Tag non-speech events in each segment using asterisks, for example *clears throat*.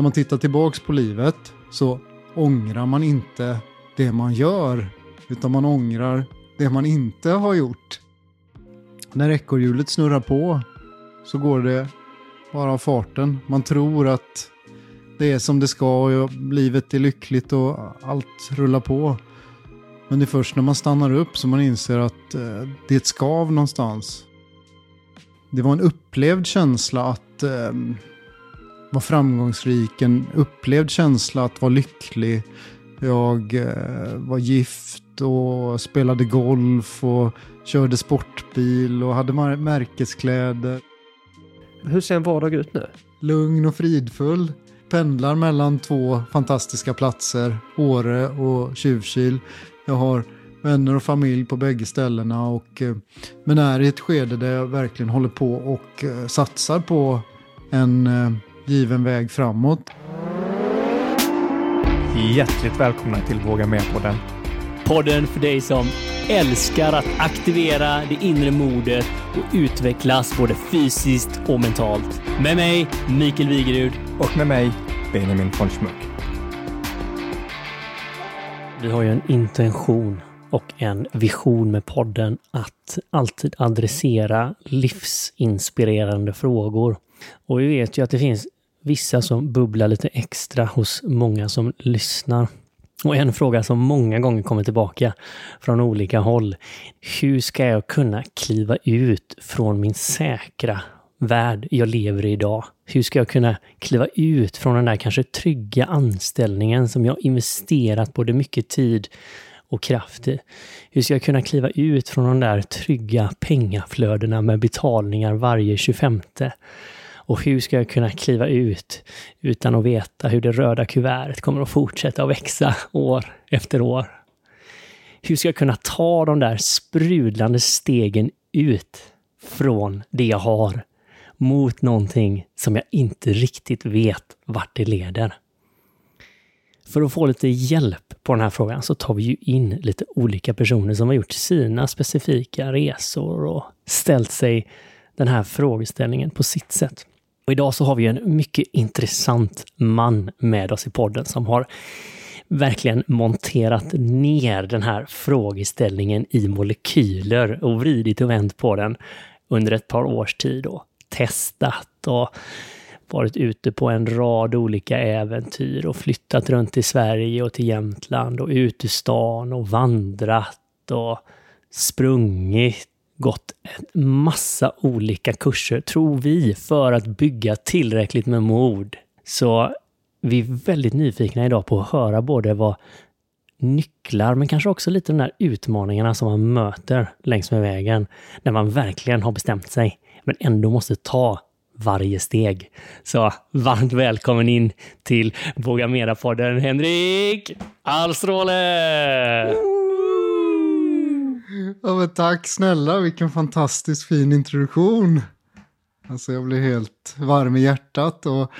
när man tittar tillbaks på livet så ångrar man inte det man gör, utan man ångrar det man inte har gjort. När ekorrhjulet snurrar på så går det bara av farten. Man tror att det är som det ska och livet är lyckligt och allt rullar på. Men det är först när man stannar upp som man inser att eh, det är ett skav någonstans. Det var en upplevd känsla att eh, vara framgångsrik, en upplevd känsla att vara lycklig. Jag eh, var gift och spelade golf och körde sportbil och hade märkeskläder. Hur ser en vardag ut nu? Lugn och fridfull. Pendlar mellan två fantastiska platser, Åre och Tjuvkil. Jag har vänner och familj på bägge ställena och eh, men är i ett skede där jag verkligen håller på och eh, satsar på en given väg framåt. Hjärtligt välkomna till Våga Med-podden. Podden för dig som älskar att aktivera det inre modet och utvecklas både fysiskt och mentalt. Med mig, Mikael Wigerud. Och med mig, Benjamin von Schmuck. Vi har ju en intention och en vision med podden att alltid adressera livsinspirerande frågor. Och vi vet ju att det finns vissa som bubblar lite extra hos många som lyssnar. Och en fråga som många gånger kommer tillbaka från olika håll. Hur ska jag kunna kliva ut från min säkra värld jag lever i idag? Hur ska jag kunna kliva ut från den där kanske trygga anställningen som jag investerat både mycket tid och kraft i? Hur ska jag kunna kliva ut från de där trygga pengaflödena med betalningar varje 25? Och hur ska jag kunna kliva ut utan att veta hur det röda kuvertet kommer att fortsätta att växa år efter år? Hur ska jag kunna ta de där sprudlande stegen ut från det jag har mot någonting som jag inte riktigt vet vart det leder? För att få lite hjälp på den här frågan så tar vi ju in lite olika personer som har gjort sina specifika resor och ställt sig den här frågeställningen på sitt sätt. Och idag så har vi en mycket intressant man med oss i podden som har verkligen monterat ner den här frågeställningen i molekyler och vridit och vänt på den under ett par års tid och testat och varit ute på en rad olika äventyr och flyttat runt i Sverige och till Jämtland och ut ur stan och vandrat och sprungit gått en massa olika kurser, tror vi, för att bygga tillräckligt med mod. Så vi är väldigt nyfikna idag på att höra både vad nycklar, men kanske också lite de där utmaningarna som man möter längs med vägen, när man verkligen har bestämt sig, men ändå måste ta varje steg. Så varmt välkommen in till Våga Mera-podden, Henrik Alstråle! Ja, men tack snälla, vilken fantastiskt fin introduktion. Alltså jag blir helt varm i hjärtat och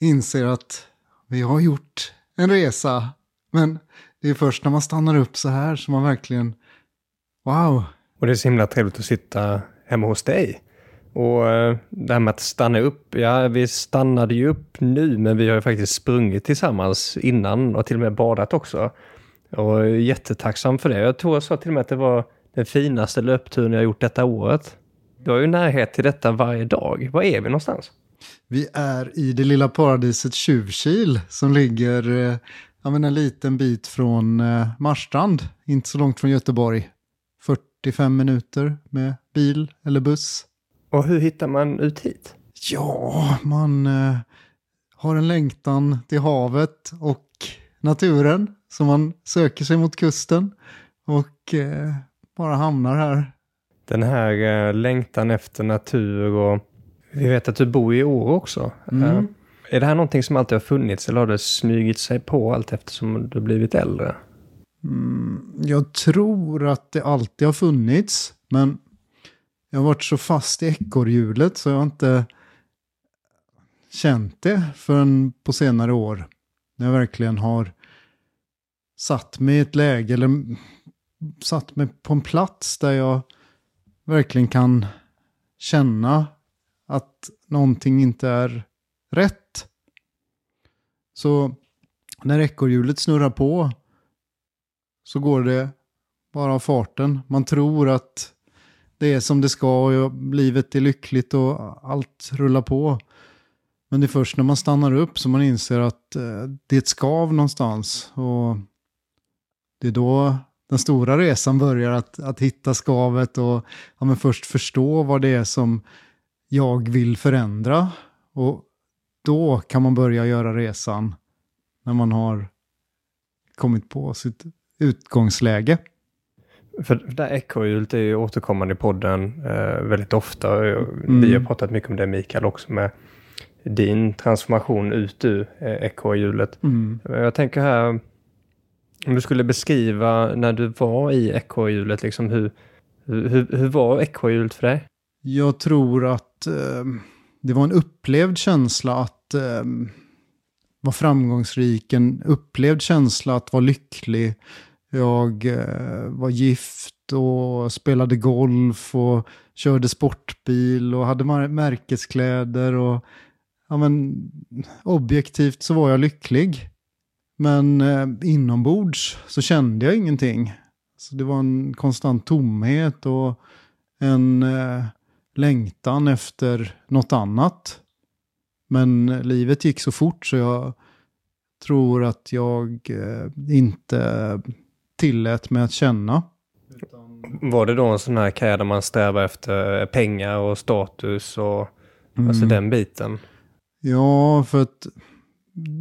inser att vi har gjort en resa. Men det är först när man stannar upp så här som man verkligen, wow. Och det är så himla trevligt att sitta hemma hos dig. Och eh, det här med att stanna upp, ja vi stannade ju upp nu men vi har ju faktiskt sprungit tillsammans innan och till och med badat också. Och jättetacksam för det. Jag tror jag sa till och med att det var den finaste löpturen jag gjort detta året. Du har ju närhet till detta varje dag. Var är vi någonstans? Vi är i det lilla paradiset Tjuvkil som ligger eh, en liten bit från eh, Marstrand, inte så långt från Göteborg. 45 minuter med bil eller buss. Och hur hittar man ut hit? Ja, man eh, har en längtan till havet och naturen. Så man söker sig mot kusten och eh, bara hamnar här. Den här eh, längtan efter natur och vi vet att du bor i Åre också. Mm. Eh, är det här någonting som alltid har funnits eller har det smugit sig på allt eftersom du blivit äldre? Mm, jag tror att det alltid har funnits, men jag har varit så fast i ekorrhjulet så jag har inte känt det förrän på senare år. När jag verkligen har satt mig i ett läge, eller satt mig på en plats där jag verkligen kan känna att någonting inte är rätt. Så när ekorrhjulet snurrar på så går det bara av farten. Man tror att det är som det ska och livet är lyckligt och allt rullar på. Men det är först när man stannar upp som man inser att eh, det är ett skav någonstans. Och det är då den stora resan börjar att, att hitta skavet och ja, men först förstå vad det är som jag vill förändra. Och då kan man börja göra resan när man har kommit på sitt utgångsläge. För det här ekorrhjulet är ju återkommande i podden eh, väldigt ofta. Mm. Vi har pratat mycket om det Mikael också med din transformation ut ur eh, ekorrhjulet. Mm. Jag tänker här, om du skulle beskriva när du var i ekorrhjulet, liksom hur, hur, hur var ekorrhjulet för dig? Jag tror att eh, det var en upplevd känsla att eh, vara framgångsrik, en upplevd känsla att vara lycklig. Jag eh, var gift och spelade golf och körde sportbil och hade märkeskläder och ja, men, objektivt så var jag lycklig. Men eh, inombords så kände jag ingenting. Så det var en konstant tomhet och en eh, längtan efter något annat. Men livet gick så fort så jag tror att jag eh, inte tillät mig att känna. Var det då en sån här karriär där man strävar efter pengar och status och alltså Mm. den biten? Ja, för att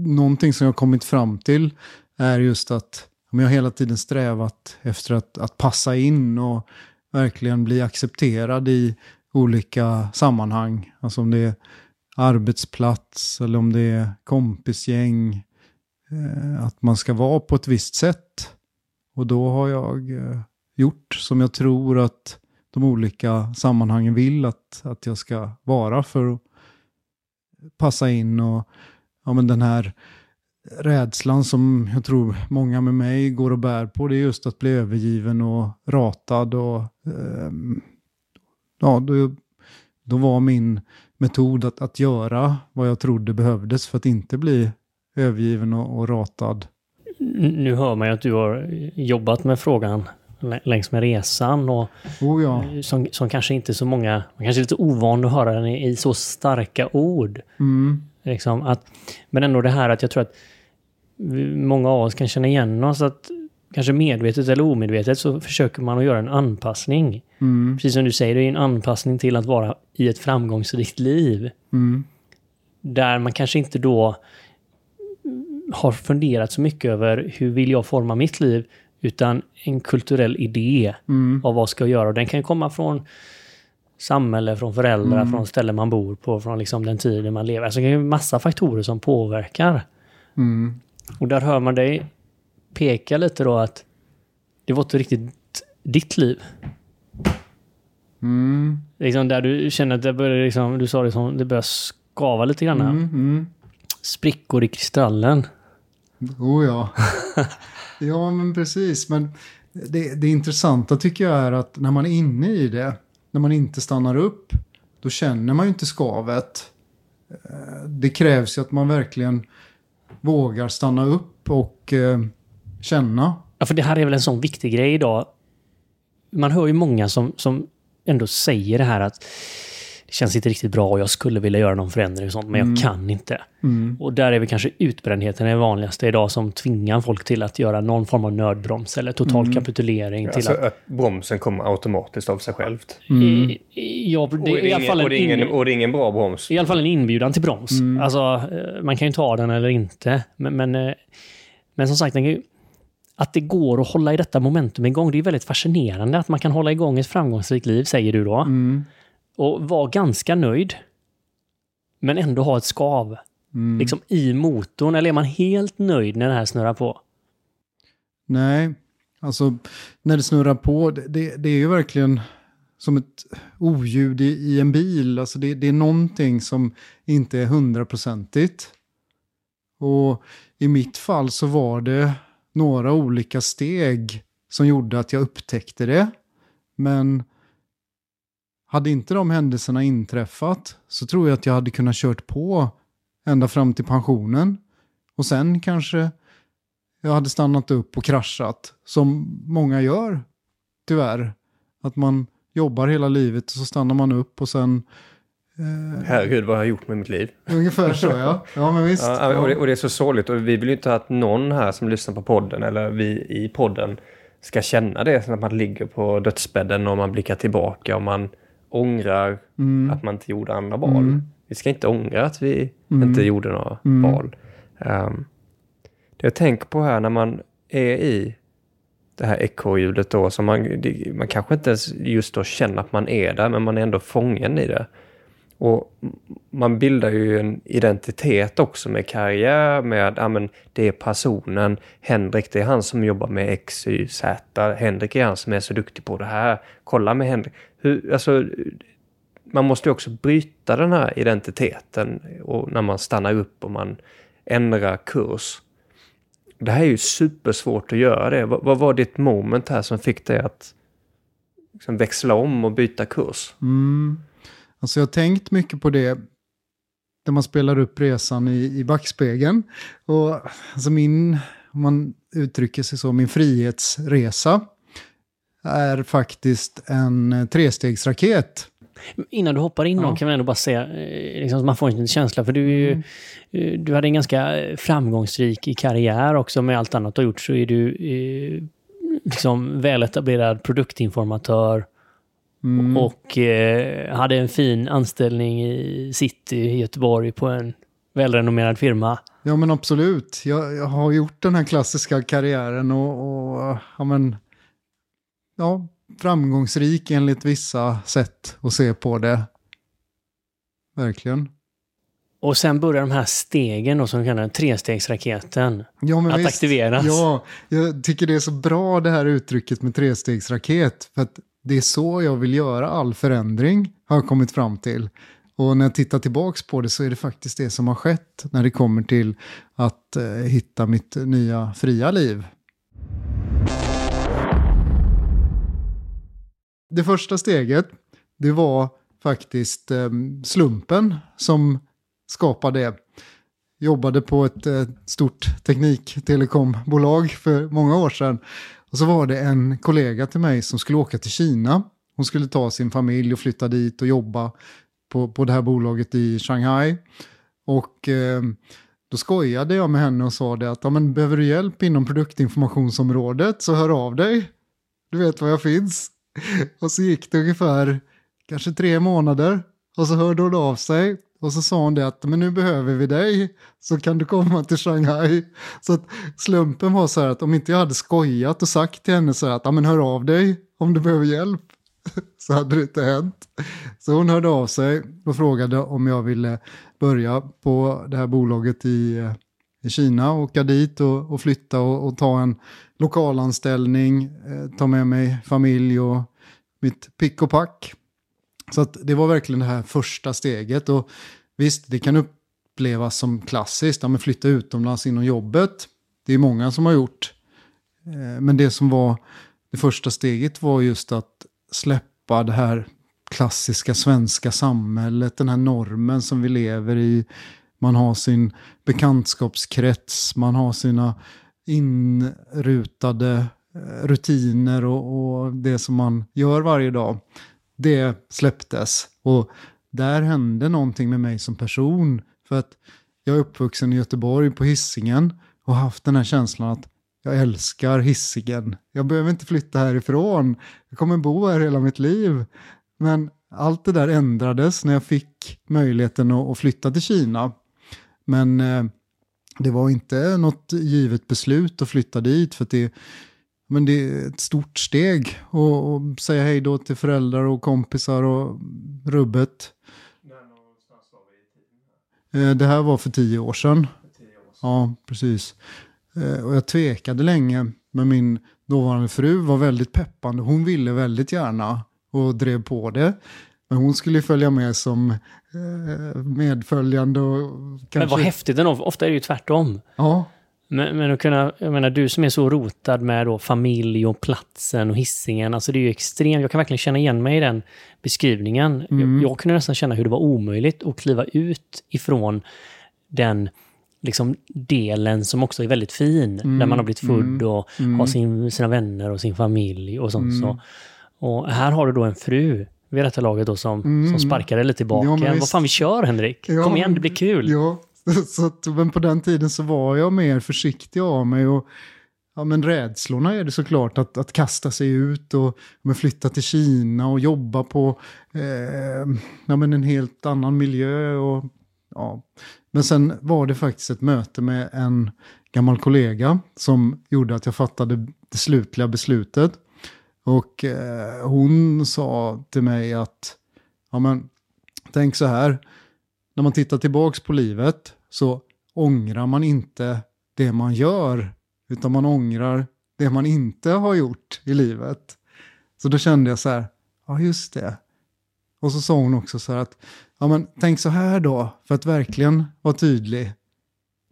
någonting som jag har kommit fram till är just att jag har hela tiden strävat efter att, att passa in och verkligen bli accepterad i olika sammanhang. Alltså om det är arbetsplats eller om det är kompisgäng. Eh, att man ska vara på ett visst sätt. Och då har jag eh, gjort som jag tror att de olika sammanhangen vill att, att jag ska vara för att passa in och ja, men den här rädslan som jag tror många med mig går och bär på det är just att bli övergiven och ratad och ehm, ja, då, då var min metod att, att göra vad jag trodde behövdes för att inte bli övergiven och, och ratad. Nu hör man ju att du har jobbat med frågan lä- längs med resan och Oh ja. som, som kanske inte så många, man kanske är lite ovan att höra den i, i så starka ord. Mm. Liksom att, men ändå det här att jag tror att många av oss kan känna igen oss att kanske medvetet eller omedvetet så försöker man att göra en anpassning. Mm. Precis som du säger, det är en anpassning till att vara i ett framgångsrikt liv. Mm. Där man kanske inte då har funderat så mycket över hur vill jag forma mitt liv, utan en kulturell idé Mm. av vad ska jag göra. Och den kan komma från samhälle, från föräldrar, Mm. från ställen man bor på, från liksom den tiden man lever. Alltså det är massa faktorer som påverkar. Mm. Och där hör man dig peka lite då att det var inte riktigt ditt liv. Mm. Liksom där du känner att det börjar, liksom, du sa det som, det börjar skava lite grann. Mm. Mm. Sprickor i kristallen. Oh ja. *laughs* ja, men precis. Men det, det intressanta tycker jag är att när man är inne i det, när man inte stannar upp, då känner man ju inte skavet. Eh, det krävs ju att man verkligen vågar stanna upp och eh, känna. Ja, för det här är väl en sån viktig grej idag. Man hör ju många som, som ändå säger det här att det känns inte riktigt bra och jag skulle vilja göra någon förändring och sånt, men Mm. jag kan inte. Mm. Och där är väl kanske utbrändheten det vanligaste idag som tvingar folk till att göra någon form av nödbroms eller total Mm. kapitulering till Alltså att... att bromsen kommer automatiskt av sig självt. Mm. I, i, ja, det Och är i alla fall ingen, en och, det är ingen, in- och det är ingen bra broms. i alla fall en inbjudan till broms. Mm. Alltså, eh, man kan ju ta den eller inte. Men, men, eh, men som sagt, den kan ju, att det går att hålla i detta momentum igång, det är väldigt fascinerande att man kan hålla igång ett framgångsrikt liv, säger du då. Mm. Och vara ganska nöjd. Men ändå ha ett skav Mm. liksom i motorn. Eller är man helt nöjd när det här snurrar på? Nej, alltså när det snurrar på, det, det, det är ju verkligen som ett oljud i, i en bil. Alltså det, det är någonting som inte är hundraprocentigt. Och i mitt fall så var det några olika steg som gjorde att jag upptäckte det. Men hade inte de händelserna inträffat så tror jag att jag hade kunnat kört på ända fram till pensionen. Och sen kanske jag hade stannat upp och kraschat, som många gör, tyvärr. Att man jobbar hela livet och så stannar man upp och sen... Eh, Herregud, vad har jag gjort med mitt liv? Ungefär så, ja. Ja, men visst. Ja, och, det, och, det, är så sorgligt. Och vi vill ju inte att någon här som lyssnar på podden, eller vi i podden, ska känna det. När man ligger på dödsbädden och man blickar tillbaka och man ångrar mm. att man inte gjorde andra val. Mm. Vi ska inte ångra att vi mm. inte gjorde några mm. val. Um, det jag tänker på här när man är i det här ekorrhjulet då, så man, man kanske inte ens just då känner att man är där, men man är ändå fången i det. Och man bildar ju en identitet också med karriär, med ja, men det är personen. Henrik, det är han som jobbar med X, Y, Z. Henrik är han som är så duktig på det här. Kolla med Henrik. Hur, alltså, man måste ju också bryta den här identiteten och när man stannar upp och man ändrar kurs. Det här är ju supersvårt att göra det. Vad, vad var ditt moment här som fick dig att liksom växla om och byta kurs? Mm. Alltså jag har tänkt mycket på det när man spelar upp resan i, i backspegeln. Och alltså min, om man uttrycker sig så, min frihetsresa är faktiskt en trestegsraket. Innan du hoppar in ja. kan man ändå bara säga, eh, liksom, man får en känsla, för du, är ju, mm. Eh, du hade en ganska framgångsrik karriär också med allt annat du har gjort, så är du eh, liksom väletablerad produktinformatör mm. och eh, hade en fin anställning i city i Göteborg på en välrenommerad firma. Ja men absolut, jag, jag har gjort den här klassiska karriären och, och ja, men, ja, framgångsrik enligt vissa sätt att se på det. Verkligen. Och sen börjar de här stegen då, som kallas trestegsraketen ja, att visst, aktiveras. Ja, jag tycker det är så bra det här uttrycket med trestegsraket. För att det är så jag vill göra all förändring, har jag kommit fram till. Och när jag tittar tillbaka på det så är det faktiskt det som har skett när det kommer till att eh, hitta mitt nya fria liv. Det första steget, det var faktiskt eh, slumpen som skapade det. Jobbade på ett stort stort tekniktelekombolag för många år sedan. Och så var det en kollega till mig som skulle åka till Kina. Hon skulle ta sin familj och flytta dit och jobba på, på det här bolaget i Shanghai. Och eh, då skojade jag med henne och sa det att ja, men, behöver du hjälp inom produktinformationsområdet så hör av dig. Du vet var jag finns. *laughs* Och så gick det ungefär kanske tre månader och så hörde hon av sig och så sa hon det att men nu behöver vi dig så kan du komma till Shanghai. Så att slumpen var så här att om inte jag hade skojat och sagt till henne så här att ja, men hör av dig om du behöver hjälp *laughs* så hade det inte hänt. Så hon hörde av sig och frågade om jag ville börja på det här bolaget i, eh, i Kina, åka dit och, och flytta och, och, ta en lokalanställning, eh, ta med mig familj och mitt pick och pack. Så att det var verkligen det här första steget. Och visst, det kan upplevas som klassiskt, ja, men flytta utomlands inom jobbet. Det är många som har gjort. Eh, men det som var det första steget var just att släppa det här klassiska svenska samhället, den här normen som vi lever i. Man har sin bekantskapskrets, man har sina inrutade eh, rutiner och, och, det som man gör varje dag. Det släpptes och där hände någonting med mig som person. För att jag är uppvuxen i Göteborg på hissingen och haft den här känslan att jag älskar hissingen. Jag behöver inte flytta härifrån. Jag kommer bo här hela mitt liv. Men allt det där ändrades när jag fick möjligheten att, flytta till Kina. Men eh, det var inte något givet beslut att flytta dit för det, men det är ett stort steg att säga hej då till föräldrar och kompisar och rubbet. Eh, det här var för tio år sedan. Ja, precis. Eh, och jag tvekade länge, men min dåvarande fru var väldigt peppande. Hon ville väldigt gärna och drev på det. Men hon skulle följa med som eh, medföljande och kanske... Men vad häftigt ändå, ofta är det ju tvärtom. Ja. Men, men att kunna, jag menar du som är så rotad med då familj och platsen och hissingen, alltså det är ju extremt, jag kan verkligen känna igen mig i den beskrivningen. Mm. Jag, jag kunde nästan känna hur det var omöjligt att kliva ut ifrån den liksom delen som också är väldigt fin. Mm, Där man har blivit född mm, och mm. har sin, sina vänner och sin familj och sånt. Mm. Så. Och här har du då en fru vid detta laget då som, Mm. som sparkar dig lite i Ja, Vad fan, vi kör Henrik! Ja, Kom igen, det blir kul! Ja, *laughs* så att, men på den tiden så var jag mer försiktig av mig och ja, men rädslorna är det såklart att, att kasta sig ut och men flytta till Kina och jobba på eh, ja, men en helt annan miljö. Och, ja. Men sen var det faktiskt ett möte med en gammal kollega som gjorde att jag fattade det slutliga beslutet. Och eh, hon sa till mig att ja, men, tänk så här, när man tittar tillbaks på livet så ångrar man inte det man gör, utan man ångrar det man inte har gjort i livet. Så då kände jag så här, ja just det. Och så sa hon också så här att, ja men tänk så här då, för att verkligen vara tydlig.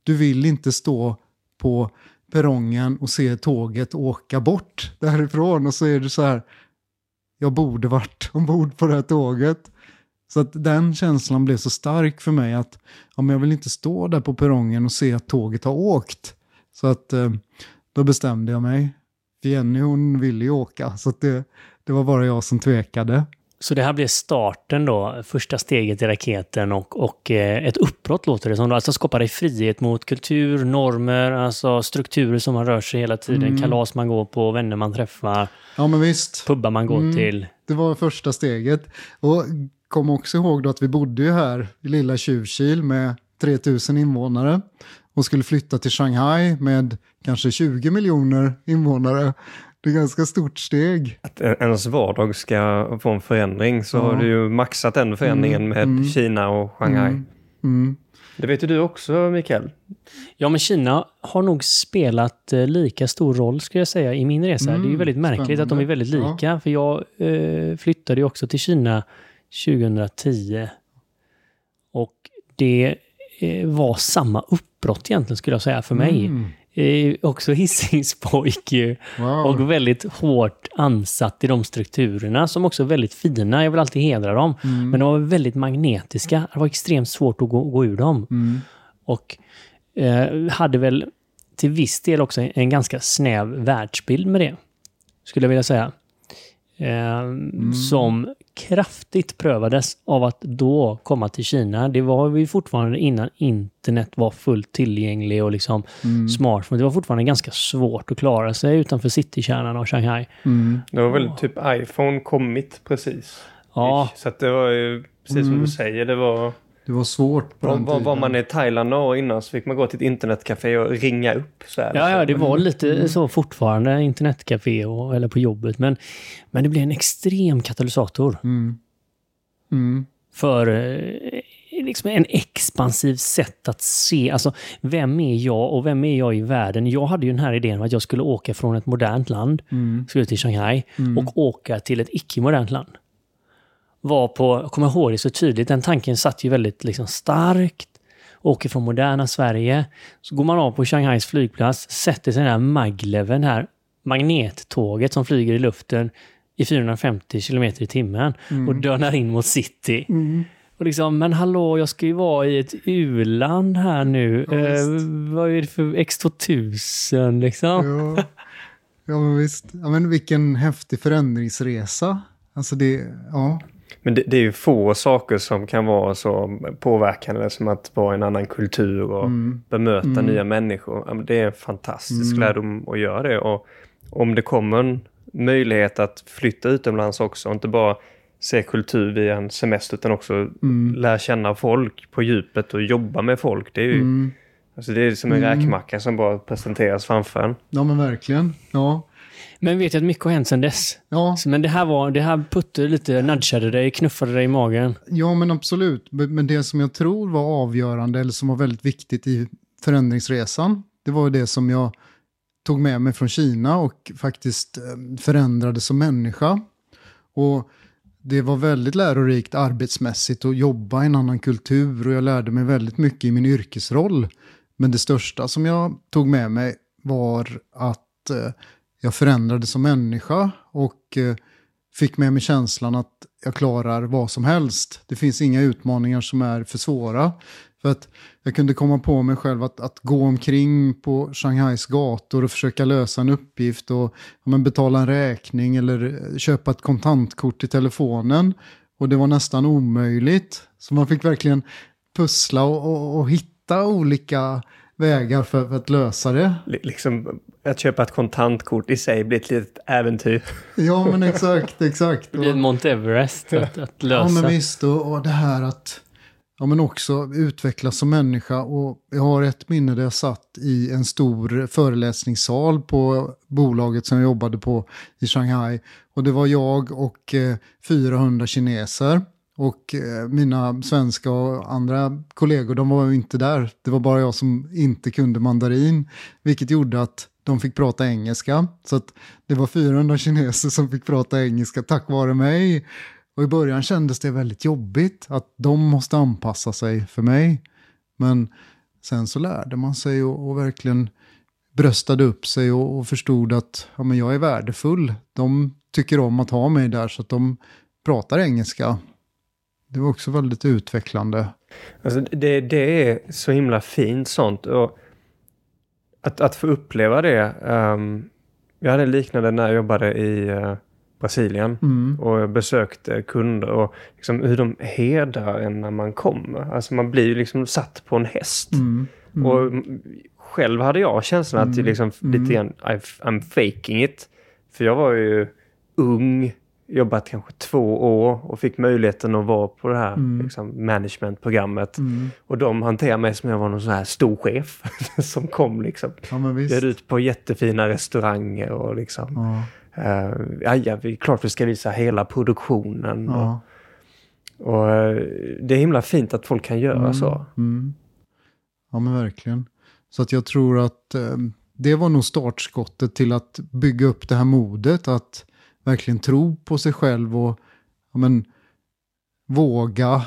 Du vill inte stå på perrongen och se tåget åka bort därifrån och så är det så här, jag borde varit *laughs* ombord på det här tåget. Så att den känslan blev så stark för mig att ja, men jag vill inte stå där på perrongen och se att tåget har åkt. Så att eh, då bestämde jag mig. För Jenny hon ville ju åka så att det, det var bara jag som tvekade. Så det här blev starten då, första steget i raketen och, och eh, ett uppbrott låter det som. Då. Alltså skapa dig frihet mot kultur, normer, alltså strukturer som man rör sig hela tiden, Mm. kalas man går på, vänner man träffar, Ja men visst, pubbar man går Mm. till. det var första steget. Och kom också ihåg då att vi bodde ju här i lilla Tjuvkil med 3000 invånare och skulle flytta till Shanghai med kanske 20 miljoner invånare. Det är ett ganska stort steg. Att en- ens vardag ska få en förändring så Ja. har du ju maxat den förändringen Mm, med mm. Kina och Shanghai. Mm. Mm. Det vet ju du också Mikael. Ja, men Kina har nog spelat eh, lika stor roll, skulle jag säga, i min resa. Mm, det är ju väldigt märkligt att de är spännande. väldigt Ja. lika, för jag eh, flyttade ju också till Kina 2010. Och det eh, var samma uppbrott egentligen, skulle jag säga, för mig. Mm. Eh, också Hisingspojk ju. Wow. Och väldigt hårt ansatt i de strukturerna som också är väldigt fina. Jag vill alltid hedra dem. Mm. Men de var väldigt magnetiska. Det var extremt svårt att gå, gå ur dem. Mm. Och eh, hade väl till viss del också en ganska snäv världsbild med det. Skulle jag vilja säga. Eh, Som kraftigt prövades av att då komma till Kina. Det var vi fortfarande innan internet var fullt tillgänglig och liksom Mm. smartphone. Det var fortfarande ganska svårt att klara sig utanför citykärnan av Shanghai. Mm. Det var väl typ iPhone kommit precis. Ja, Så att det var ju precis som Mm. du säger. Det var, Det var svårt på var, den var, tiden. var man i Thailand några år innan så fick man gå till ett internetcafé och ringa upp. Så här, ja, ja det var Mm. lite så fortfarande, internetcafé och, eller på jobbet. Men, men det blev en extrem katalysator. Mm. Mm. för eh, liksom en expansiv sätt att se. Alltså, vem är jag och vem är jag i världen? Jag hade ju den här idén om att jag skulle åka från ett modernt land, Mm. skulle till Shanghai, Mm. och åka till ett icke-modernt land. Var på, jag kommer ihåg det så tydligt, den tanken satt ju väldigt liksom starkt. Åker från moderna Sverige, så går man av på Shanghais flygplats, sätter sig i den här magleven här, magnettåget som flyger i luften i 450 kilometer i timmen och dörnar in mot city. Mm. Och liksom, men hallå, jag ska ju vara i ett u-land här nu. Ja, eh, vad är det för X2000 liksom? Ja. ja, men visst. Ja, men vilken häftig förändringsresa. Alltså det, ja. Men det, det är ju få saker som kan vara så påverkande som att vara i en annan kultur och Mm. bemöta Mm. nya människor. Det är en fantastisk Mm. lärdom att göra det. Och om det kommer en möjlighet att flytta utomlands också, och inte bara se kultur via en semester utan också Mm. lära känna folk på djupet och jobba med folk. Det är ju Mm. alltså det är som en Mm. räkmacka som bara presenteras framför en. Ja, men verkligen. Ja. Men vet jag att mycket har hänt sedan dess. Ja, Så, Men det här var, det här puttade lite, nudgade dig, knuffade dig i magen. ja, men absolut. Men men det som jag tror var avgörande, eller som var väldigt viktigt i förändringsresan, det var det som jag tog med mig från Kina och faktiskt eh, förändrade som människa. Och det var väldigt lärorikt arbetsmässigt att jobba i en annan kultur och jag lärde mig väldigt mycket i min yrkesroll. Men det största som jag tog med mig var att eh, jag förändrades som människa och eh, fick med mig känslan att jag klarar vad som helst. Det finns inga utmaningar som är för svåra. För att jag kunde komma på mig själv att, att gå omkring på Shanghais gator och försöka lösa en uppgift och ja, men betala en räkning eller eh, köpa ett kontantkort i telefonen. Och det var nästan omöjligt. Så man fick verkligen pussla och, och, och hitta olika vägar för, för, att lösa det. Liksom att köpa ett kontantkort i sig blir ett litet äventyr. Ja, men exakt, exakt. Det blir Mount Everest att, att lösa. Ja, men visst. Och, och det här att ja, men också utvecklas som människa. Och jag har ett minne där jag satt i en stor föreläsningssal på bolaget som jag jobbade på i Shanghai. Och det var jag och eh, 400 kineser. Och eh, mina svenska och andra kollegor, de var ju inte där. Det var bara jag som inte kunde mandarin. Vilket gjorde att de fick prata engelska. Så att det var 400 kineser som fick prata engelska tack vare mig. Och i början kändes det väldigt jobbigt att de måste anpassa sig för mig. Men sen så lärde man sig och, och verkligen bröstade upp sig och, och, förstod att ja, men jag är värdefull. De tycker om att ha mig där så att de pratar engelska. Det var också väldigt utvecklande. Alltså det, det är så himla fint sånt. Och att, att få uppleva det. Um, jag hade liknande när jag jobbade i uh, Brasilien. Mm. Och besökte kunder och liksom hur de hedrar en när man kommer. Alltså man blir ju liksom satt på en häst. Mm. Mm. Och själv hade jag känslan att mm. liksom lite mm. grann I'm faking it. För jag var ju ung, jobbat kanske två år och fick möjligheten att vara på det här mm. liksom, managementprogrammet. Mm. Och de hanterade mig som jag var någon sån här stor chef *laughs* som kom liksom. Ja, Bjöd ut på jättefina restauranger och liksom. Ja. Uh, ja, vi, klart vi ska visa hela produktionen. Ja. Och, och, eh, det är himla fint att folk kan göra mm. så. Mm. Ja men verkligen. Så att jag tror att eh, det var nog startskottet till att bygga upp det här modet. Att verkligen tro på sig själv och ja, men, våga.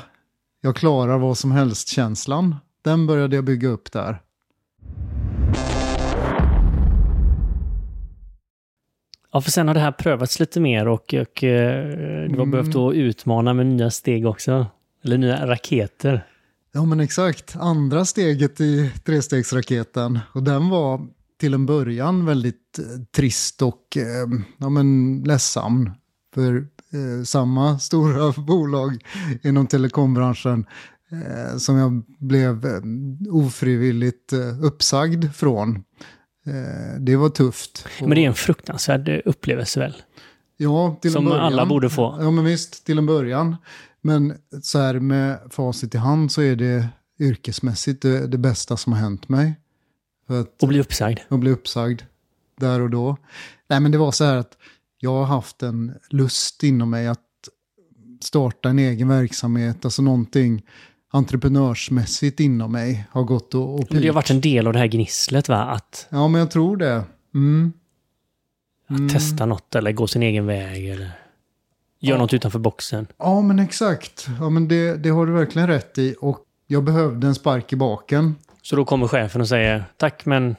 Jag klarar vad som helst-känslan. Den började jag bygga upp där. Ja, för sen har det här prövats lite mer och, och eh, du har mm. behövt att utmana med nya steg också. Eller nya raketer. Ja, men exakt. Andra steget i trestegsraketen. Och den var till en början väldigt eh, trist och eh, ja, men ledsam. För eh, samma *laughs* stora bolag inom telekombranschen eh, som jag blev eh, ofrivilligt eh, uppsagd från. Det var tufft. Men det är en fruktansvärd upplevelse väl? Ja, till Som en början. alla borde få. Ja, men visst, till en början. Men så här med facit i hand så är det yrkesmässigt det, det bästa som har hänt mig. Att, och bli uppsagd. Och bli uppsagd där och då. Nej, men det var så här att jag har haft en lust inom mig att starta en egen verksamhet, alltså någonting entreprenörsmässigt inom mig har gått och, och Men det har varit en del av det här gnisslet va? Att, ja, men jag tror det. Mm. Mm. Att testa något eller gå sin egen väg eller göra ja. något utanför boxen. Ja, men exakt. Ja, men det, det har du verkligen rätt i. Och jag behövde en spark i baken. Så då kommer chefen och säger tack men...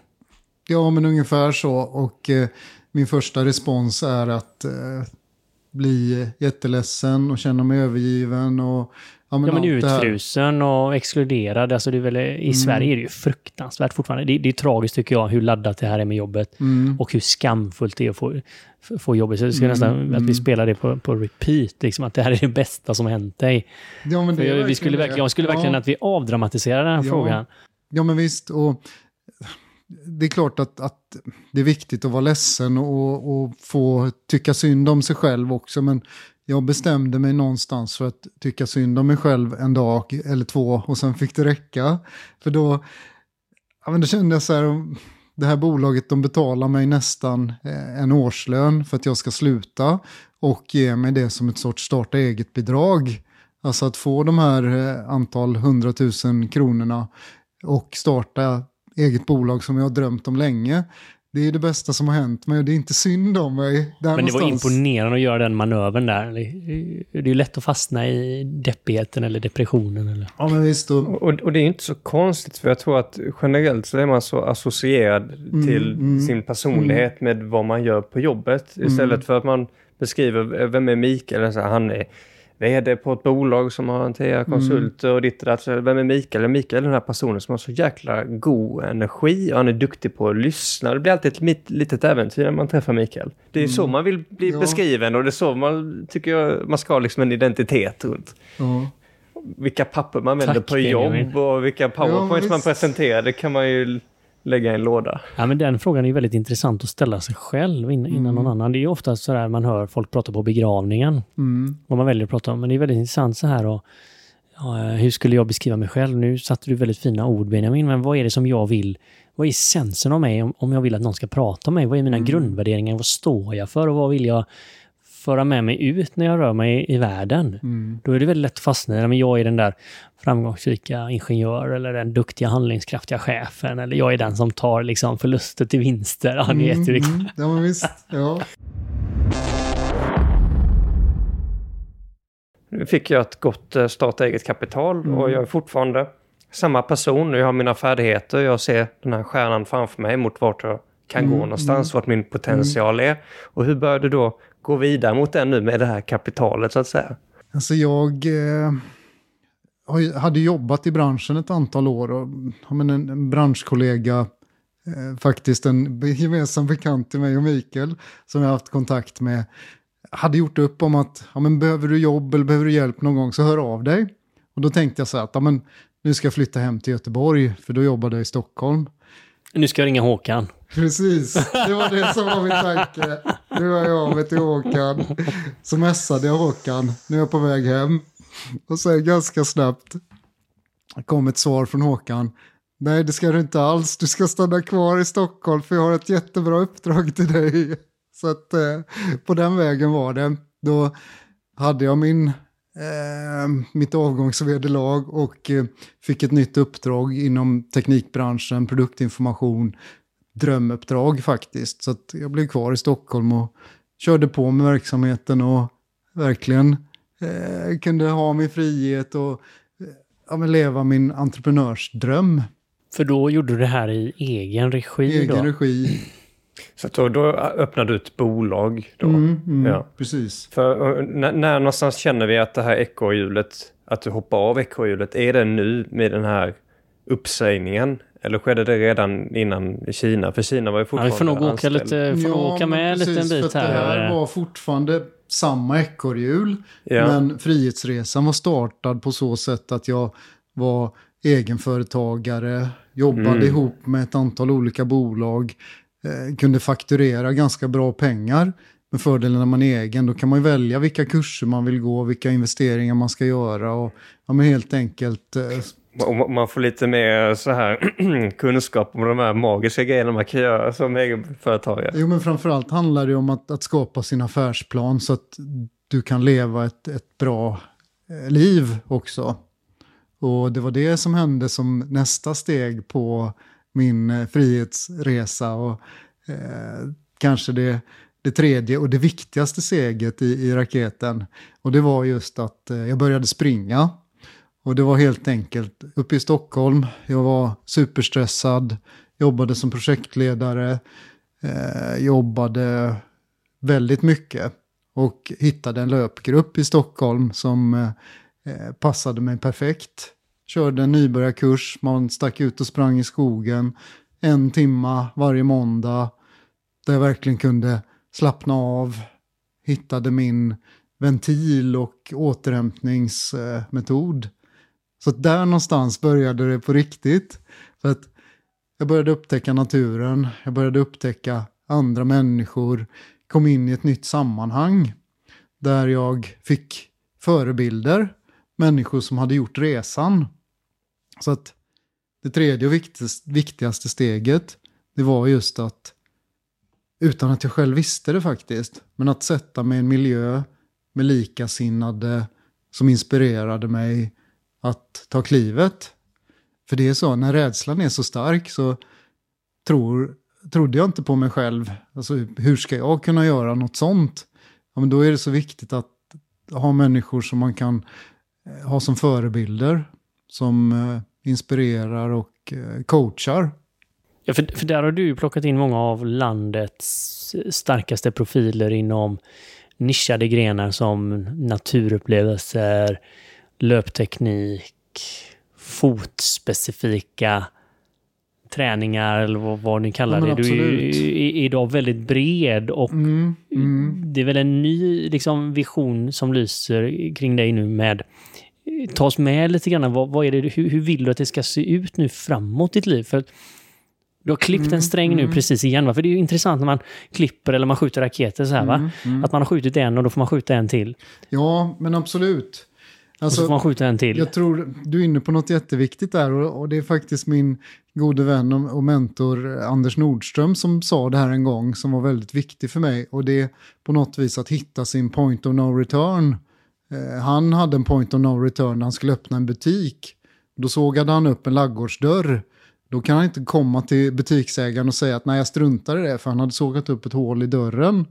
Ja, men ungefär så. Och eh, min första respons är att eh, bli jätteledsen och känna mig övergiven. Och, ja, men, ja, men utfrusen och exkluderad. Alltså det är väl, I mm. Sverige är det ju fruktansvärt fortfarande. Det, det, är tragiskt tycker jag hur laddat det här är med jobbet. Mm. Och hur skamfullt det är att få, få jobbet. Så det ska mm. nästan att vi mm. spelar det på, på repeat. Liksom, att det här är det bästa som hänt dig. Ja, men det jag, vi skulle verkligen, jag skulle verkligen ja. att vi avdramatiserar den här ja. frågan. Ja, men visst. Och det är klart att, att det är viktigt att vara ledsen och, och få tycka synd om sig själv också. Men jag bestämde mig någonstans för att tycka synd om mig själv en dag eller två och sen fick det räcka. För då, ja, men då kände jag så här, det här bolaget de betalar mig nästan eh, en årslön för att jag ska sluta och ge mig det som ett sorts starta eget-bidrag. Alltså att få de här eh, antal hundratusen kronorna och starta eget bolag som jag har drömt om länge. Det är det bästa som har hänt mig och det är inte synd om mig. men det någonstans. var imponerande att göra den manövern där. Det är ju lätt att fastna i deppigheten eller depressionen. Eller? Ja, men visst. Och, och, och det är inte så konstigt för jag tror att generellt så är man så associerad mm, till mm, sin personlighet mm. med vad man gör på jobbet. Istället mm. för att man beskriver vem är Mikael, han är vd på ett bolag som har hanterat konsulter och ditt och datt. Vem är Mikael? Mikael är den här personen som har så jäkla god energi och han är duktig på att lyssna. Det blir alltid ett lit- litet äventyr när man träffar Mikael. Det är så man vill bli Ja. beskriven och det är så man tycker jag, man ska ha liksom en identitet runt. Ja. Vilka papper man vänder Tack, på jobb och vilka powerpoints Ja, man presenterar. Det kan man ju lägga i en låda. Ja, men den frågan är ju väldigt intressant att ställa sig själv innan, innan någon annan. Det är ju ofta sådär man hör folk prata på begravningen. Mm. Vad man väljer att prata om. Men det är väldigt intressant så här och ja, hur skulle jag beskriva mig själv? Nu satte du väldigt fina ord Benjamin, men vad är det som jag vill? Vad är essensen av mig om, om jag vill att någon ska prata om mig? Vad är mina grundvärderingar? Vad står jag för och vad vill jag föra med mig ut när jag rör mig i världen? Mm. Då är det väldigt lätt att fastna i, men jag är den där framgångsrika ingenjör eller den duktiga handlingskraftiga chefen eller jag är den som tar liksom förluster till vinster. Ja, ni vet ju vilka- Mm. Ja, men visst. Ja. Nu fick jag ett gott eh, starta eget kapital och jag är fortfarande samma person. Jag har mina färdigheter. Jag ser den här stjärnan framför mig mot vart jag kan gå någonstans, vart min potential är. Och hur bör du då gå vidare mot den nu med det här kapitalet så att säga? Alltså jag eh, har hade jobbat i branschen ett antal år och har en, en branschkollega, eh, faktiskt en gemensam bekant till mig och Mikael, som jag har haft kontakt med, hade gjort upp om att ja, men behöver du jobb eller behöver du hjälp någon gång så hör av dig. Och då tänkte jag så här att ja, men, nu ska jag flytta hem till Göteborg, för då jobbade jag i Stockholm. Nu ska jag ringa Håkan. Precis, det var det som var min tanke. Nu har jag av mig till Håkan. Så mässade jag Håkan, nu är jag på väg hem. Och sen ganska snabbt kom ett svar från Håkan. Nej, det ska du inte alls. Du ska stanna kvar i Stockholm för jag har ett jättebra uppdrag till dig. Så att eh, på den vägen var det. Då hade jag min, eh, mitt avgångsvederlag och eh, fick ett nytt uppdrag inom teknikbranschen, produktinformation, drömuppdrag faktiskt. Så att jag blev kvar i Stockholm och körde på med verksamheten och verkligen eh, kunde ha min frihet och eh, ja, men leva min entreprenörsdröm För då gjorde du det här i egen regi i egen då? regi. Så då, då öppnade du ett bolag då. Mm, mm, Ja. Precis. För eh, när, när någonstans känner vi att det här ekorrhjulet, att du hoppar av ekorrhjulet, är det nu med den här uppsägningen? Eller skedde det redan innan i Kina? För Kina var ju Ja, fortfarande vi får nog åka, anställd. lite, får nog åka med en liten bit för att Det här här. var fortfarande samma ekorrhjul. Ja. Men Frihetsresan var startad på så sätt att jag var egenföretagare, jobbade Mm. ihop med ett antal olika bolag, eh, kunde fakturera ganska bra pengar. Med fördelen när man är egen, då kan man välja vilka kurser man vill gå, vilka investeringar man ska göra och ja, men helt enkelt eh, och man får lite mer så här *clears throat* kunskap om de här magiska grejerna man kan göra som egenföretagare. Jo, men framförallt handlar det om att, att skapa sin affärsplan så att du kan leva ett, ett bra eh, liv också. Och det var det som hände som nästa steg på min eh, frihetsresa och eh, kanske det, det tredje och det viktigaste steget i, i raketen. Och det var just att eh, jag började springa. Och det var helt enkelt uppe i Stockholm, jag var superstressad, jobbade som projektledare, eh, jobbade väldigt mycket och hittade en löpgrupp i Stockholm som eh, eh, passade mig perfekt. Körde en nybörjarkurs, man stack ut och sprang i skogen en timma varje måndag där jag verkligen kunde slappna av, hittade min ventil och återhämtningsmetod. Så att där någonstans började det på riktigt. För att jag började upptäcka naturen, jag började upptäcka andra människor, kom in i ett nytt sammanhang där jag fick förebilder, människor som hade gjort resan. Så att det tredje och viktigaste, viktigaste steget, det var just att, utan att jag själv visste det faktiskt, men att sätta mig i en miljö med likasinnade som inspirerade mig att ta klivet. För det är så, när rädslan är så stark så tror, trodde jag inte på mig själv. Alltså, hur ska jag kunna göra något sånt? Ja, men då är det så viktigt att ha människor som man kan eh, ha som förebilder. Som eh, inspirerar och eh, coachar. Ja, för, för där har du ju plockat in många av landets starkaste profiler inom nischade grenar som naturupplevelser, löpteknik, fotspecifika träningar eller vad, vad ni kallar Ja, det. Du är ju idag väldigt bred och Mm, mm. det är väl en ny liksom, vision som lyser kring dig nu med Ta oss med lite grann. Vad, vad är det, hur, hur vill du att det ska se ut nu framåt i ditt liv? För du har klippt Mm, en sträng nu mm. precis igen. Va? För det är ju intressant när man klipper eller man skjuter raketer så här. Va? Mm, mm. Att man har skjutit en och då får man skjuta en till. Ja, men absolut. Och så Alltså, får man skjuta en till. Jag tror du är inne på något jätteviktigt där och, och det är faktiskt min gode vän och, och mentor eh, Anders Nordström som sa det här en gång som var väldigt viktig för mig och det är på något vis att hitta sin point of no return. Eh, han hade en point of no return när han skulle öppna en butik. Då sågade han upp en laggårdsdörr. Då kan han inte komma till butiksägaren och säga att nej jag struntar i det för han hade sågat upp ett hål i dörren.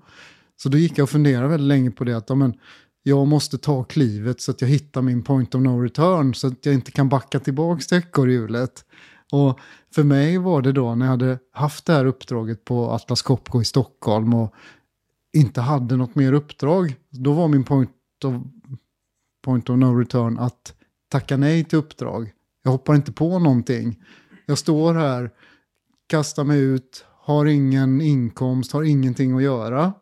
Så då gick jag och funderade väldigt länge på det att ja, men, jag måste ta klivet så att jag hittar min point of no return så att jag inte kan backa tillbaka till ekorrhjulet. Och för mig var det då när jag hade haft det här uppdraget på Atlas Copco i Stockholm och inte hade något mer uppdrag. Då var min point of, point of no return att tacka nej till uppdrag. Jag hoppar inte på någonting. Jag står här, kastar mig ut, har ingen inkomst, har ingenting att göra.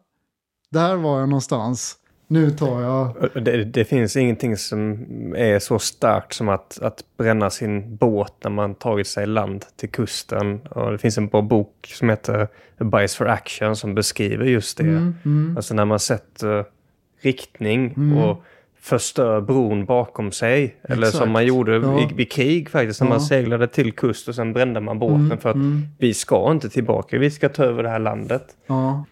Där var jag någonstans. Nu tar jag... Det, det finns ingenting som är så starkt som att, att bränna sin båt när man tagit sig i land till kusten. Och det finns en bra bok som heter Bias for Action som beskriver just det. Mm, mm, Alltså när man sätter riktning Mm. och förstör bron bakom sig. Eller som Exakt. man gjorde Ja. i, vid krig faktiskt. När Ja. man seglade till kust och sen brände man båten. Mm, för att mm. vi ska inte tillbaka, vi ska ta över det här landet. ja.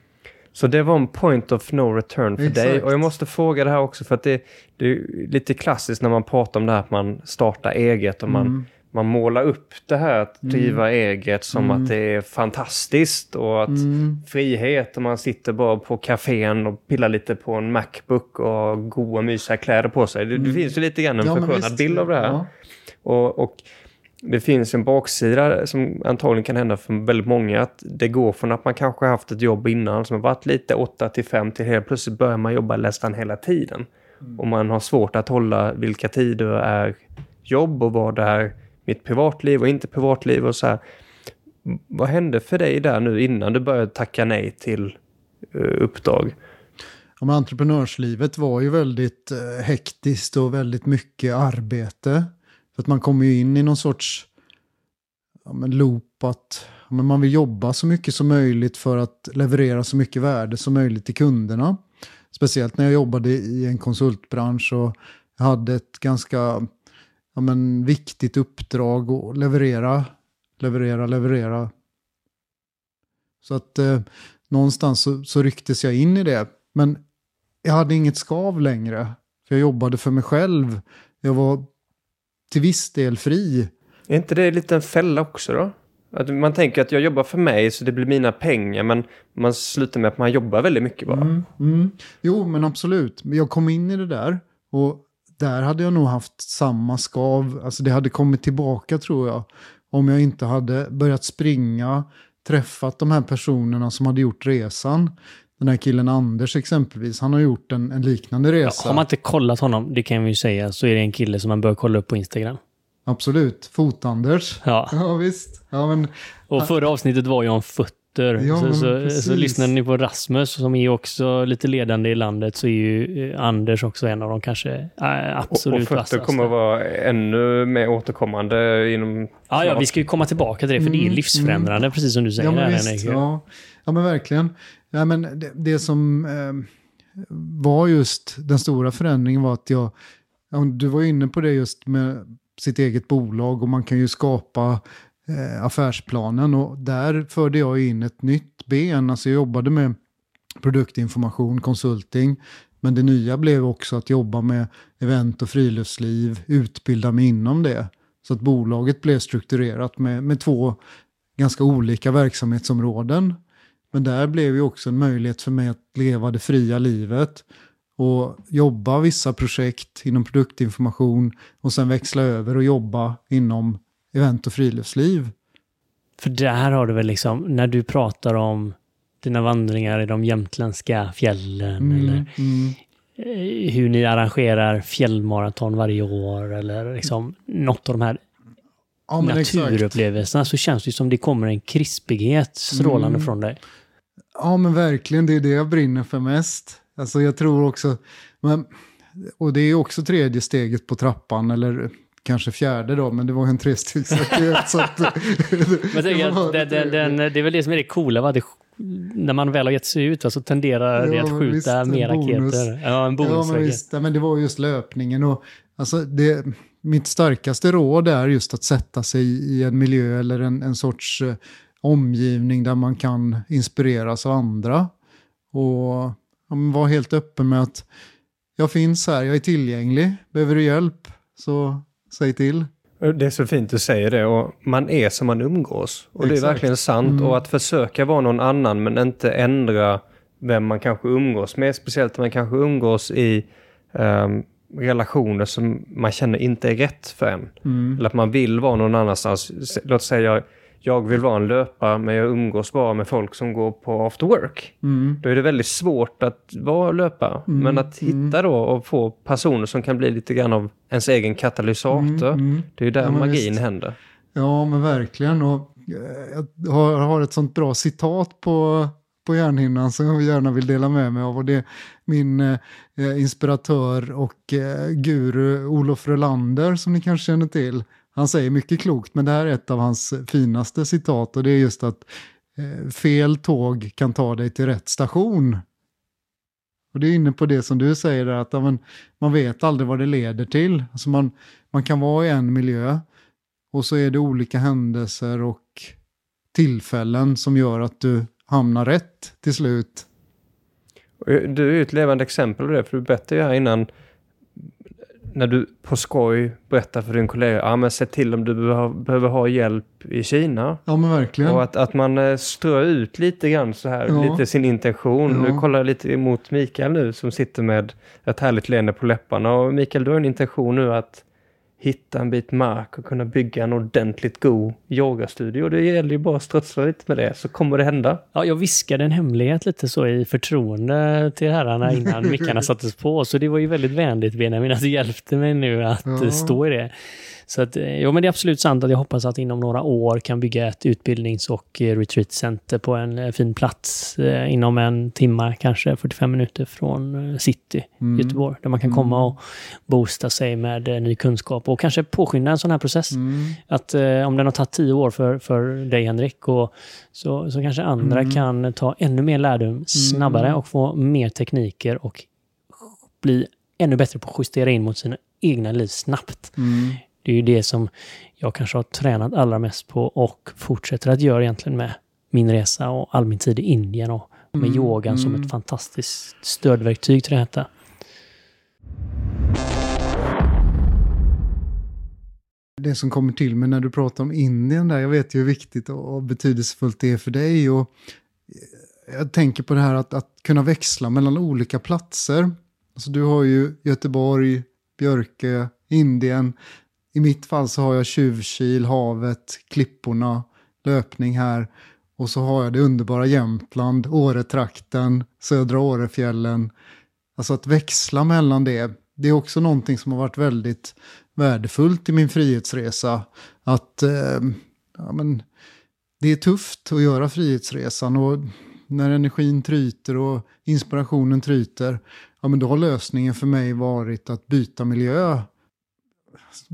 Så det var en point of no return för dig. Exakt. Och jag måste fråga det här också för att det, det är lite klassiskt när man pratar om det här att man startar eget och man, Mm. man målar upp det här att driva eget som Mm. att det är fantastiskt och att Mm. frihet och man sitter bara på kafén och pillar lite på en Macbook och har goa mysiga kläder på sig. Det, det finns ju lite grann en Mm. Ja, förskönad bild av det här. Ja. Och, och det finns en baksida som antagligen kan hända för väldigt många. Att det går från att man kanske har haft ett jobb innan som har varit lite 8 till 5 till helt plötsligt börjar man jobba nästan hela tiden. Och man har svårt att hålla vilka tider är jobb och vad det är mitt privatliv och inte privatliv och så här. Vad hände för dig där nu innan du började tacka nej till eh, uppdrag? Ja, men entreprenörslivet var ju väldigt eh, hektiskt och väldigt mycket arbete. För att man kommer ju in i någon sorts ja, men loop att ja, men man vill jobba så mycket som möjligt för att leverera så mycket värde som möjligt till kunderna. Speciellt när jag jobbade i en konsultbransch och hade ett ganska ja, men, viktigt uppdrag att leverera, leverera, leverera. Så att eh, någonstans så, så rycktes jag in i det. Men jag hade inget skav längre. För jag jobbade för mig själv. Jag var till viss del fri. Är inte det en fälla också då? Att man tänker att jag jobbar för mig så det blir mina pengar men man slutar med att man jobbar väldigt mycket bara. Mm, mm. Jo, men absolut. Jag kom in i det där. Och där hade jag nog haft samma skav. Alltså det hade kommit tillbaka tror jag. Om jag inte hade börjat springa, träffat de här personerna som hade gjort resan. Den här killen Anders exempelvis, han har gjort en, en liknande Ja, resa. har man inte kollat honom, det kan vi ju säga, så är det en kille som man bör kolla upp på Instagram. Absolut, Fot-Anders. Ja. *laughs* Ja, visst. Ja, men Och förra avsnittet var ju om fötter. Ja, så, men så, precis. så lyssnar ni på Rasmus som är också lite ledande i landet så är ju eh, Anders också en av de kanske äh, absolut och fötter vassaste. kommer att vara ännu mer återkommande inom... Ja, ja, vi ska ju komma tillbaka till det för det är Mm, livsförändrande precis som du säger. Ja, men där, visst. Ja. ja, men verkligen. Ja, men det, det som eh, var just den stora förändringen var att jag, ja, du var inne på det just med sitt eget bolag och man kan ju skapa eh, affärsplanen och där förde jag in ett nytt ben. Alltså jag jobbade med produktinformation, konsulting. Men det nya blev också att jobba med event och friluftsliv, utbilda mig inom det. Så att bolaget blev strukturerat med, med två ganska olika verksamhetsområden. Men där blev ju också en möjlighet för mig att leva det fria livet och jobba vissa projekt inom produktinformation och sen växla över och jobba inom event och friluftsliv. För där har du väl liksom, när du pratar om dina vandringar i de jämtländska fjällen Mm, eller mm. eh, hur ni arrangerar fjällmaraton varje år eller liksom något av de här Ja, naturupplevelserna så känns det som det kommer en krispighet strålande Mm. från dig. Ja, men verkligen. Det är det jag brinner för mest. Alltså jag tror också, men, och det är också tredje steget på trappan, eller kanske fjärde då, men det var en trestegsraket. så att, *laughs* Men jag *laughs* att det, det, den, det är väl det som är det coola, va? Det, när man väl har gett sig ut så tenderar det Ja, att men skjuta visst, mer raketer. Ja, en Ja, men bonusraket. visst. Men det var just löpningen. Och, alltså, det, mitt starkaste råd är just att sätta sig i en miljö eller en, en sorts eh, omgivning där man kan inspireras av andra. Och ja, vara helt öppen med att jag finns här, jag är tillgänglig. Behöver du hjälp så säg till. Det är så fint du säger det och man är som man umgås. Och det är Exakt. verkligen sant. Mm. Och att försöka vara någon annan men inte ändra vem man kanske umgås med. Speciellt om man kanske umgås i ehm, relationer som man känner inte är rätt för en. Mm. Eller att man vill vara någon annanstans. Låt säga jag, jag vill vara en löpare men jag umgås bara med folk som går på after work. Mm. Då är det väldigt svårt att vara löpare. Mm, Men att hitta då och få personer som kan bli lite grann av ens egen katalysator. Mm, mm. Det är ju där Ja, magin visst. händer. Ja, men verkligen. Och eh, jag har, ett sånt bra citat på, på hjärnhinnan som jag gärna vill dela med mig av. Och det är min eh, inspiratör och eh, guru Olof Rolander som ni kanske känner till. Han säger mycket klokt, men det här är ett av hans finaste citat och det är just att eh, fel tåg kan ta dig till rätt station. Och det är inne på det som du säger, där, att ja, men, man vet aldrig vad det leder till. Alltså man, man kan vara i en miljö och så är det olika händelser och tillfällen som gör att du hamnar rätt till slut. Eh, du är ju ett levande exempel på det, för du berättade ju här innan när du på skoj berättar för din kollega, ja men se till om du behöver, behöver ha hjälp i Kina. Ja men verkligen. Och att, att man eh, strör ut lite grann så här, Ja. lite sin intention. Ja. Nu kollar jag lite emot Mikael nu som sitter med ett härligt leende på läpparna. Och Mikael, du har en intention nu att hitta en bit mark och kunna bygga en ordentligt god yogastudio. Det gäller ju bara att strötsla lite med det så kommer det hända. Ja, jag viskade en hemlighet lite så i förtroende till herrarna innan *laughs* mickarna sattes på. Så det var ju väldigt vänligt Benjamin att du hjälpte mig nu att Ja. stå i det. Så att, eh, jo, men det är absolut sant att jag hoppas att inom några år kan bygga ett utbildnings och eh, retreatcenter på en eh, fin plats inom en timme, kanske 45 minuter från city, Mm. Göteborg, där man kan komma och boosta sig med ny kunskap och kanske påskynda en sån här process. Mm. Att om den har tagit tio år för, för dig Henrik, och, så, så kanske andra Mm. kan ta ännu mer lärdom snabbare och få mer tekniker och bli ännu bättre på att justera in mot sina egna liv snabbt. Mm. Det är ju det som jag kanske har tränat allra mest på och fortsätter att göra egentligen med min resa och all min tid i Indien och med Mm, yogan som mm. ett fantastiskt stödverktyg till detta. Det som kommer till mig när du pratar om Indien där, jag vet ju hur viktigt och och betydelsefullt det är för dig. Och jag tänker på det här att, att kunna växla mellan olika platser. Alltså du har ju Göteborg, Björke, Indien. I mitt fall så har jag Tjuvkil, havet, klipporna, löpning här. Och så har jag det underbara Jämtland, Åretrakten, södra Årefjällen. Alltså att växla mellan det, det är också någonting som har varit väldigt värdefullt i min frihetsresa. Att eh, ja, men, det är tufft att göra frihetsresan och när energin tryter och inspirationen tryter, ja men då har lösningen för mig varit att byta miljö.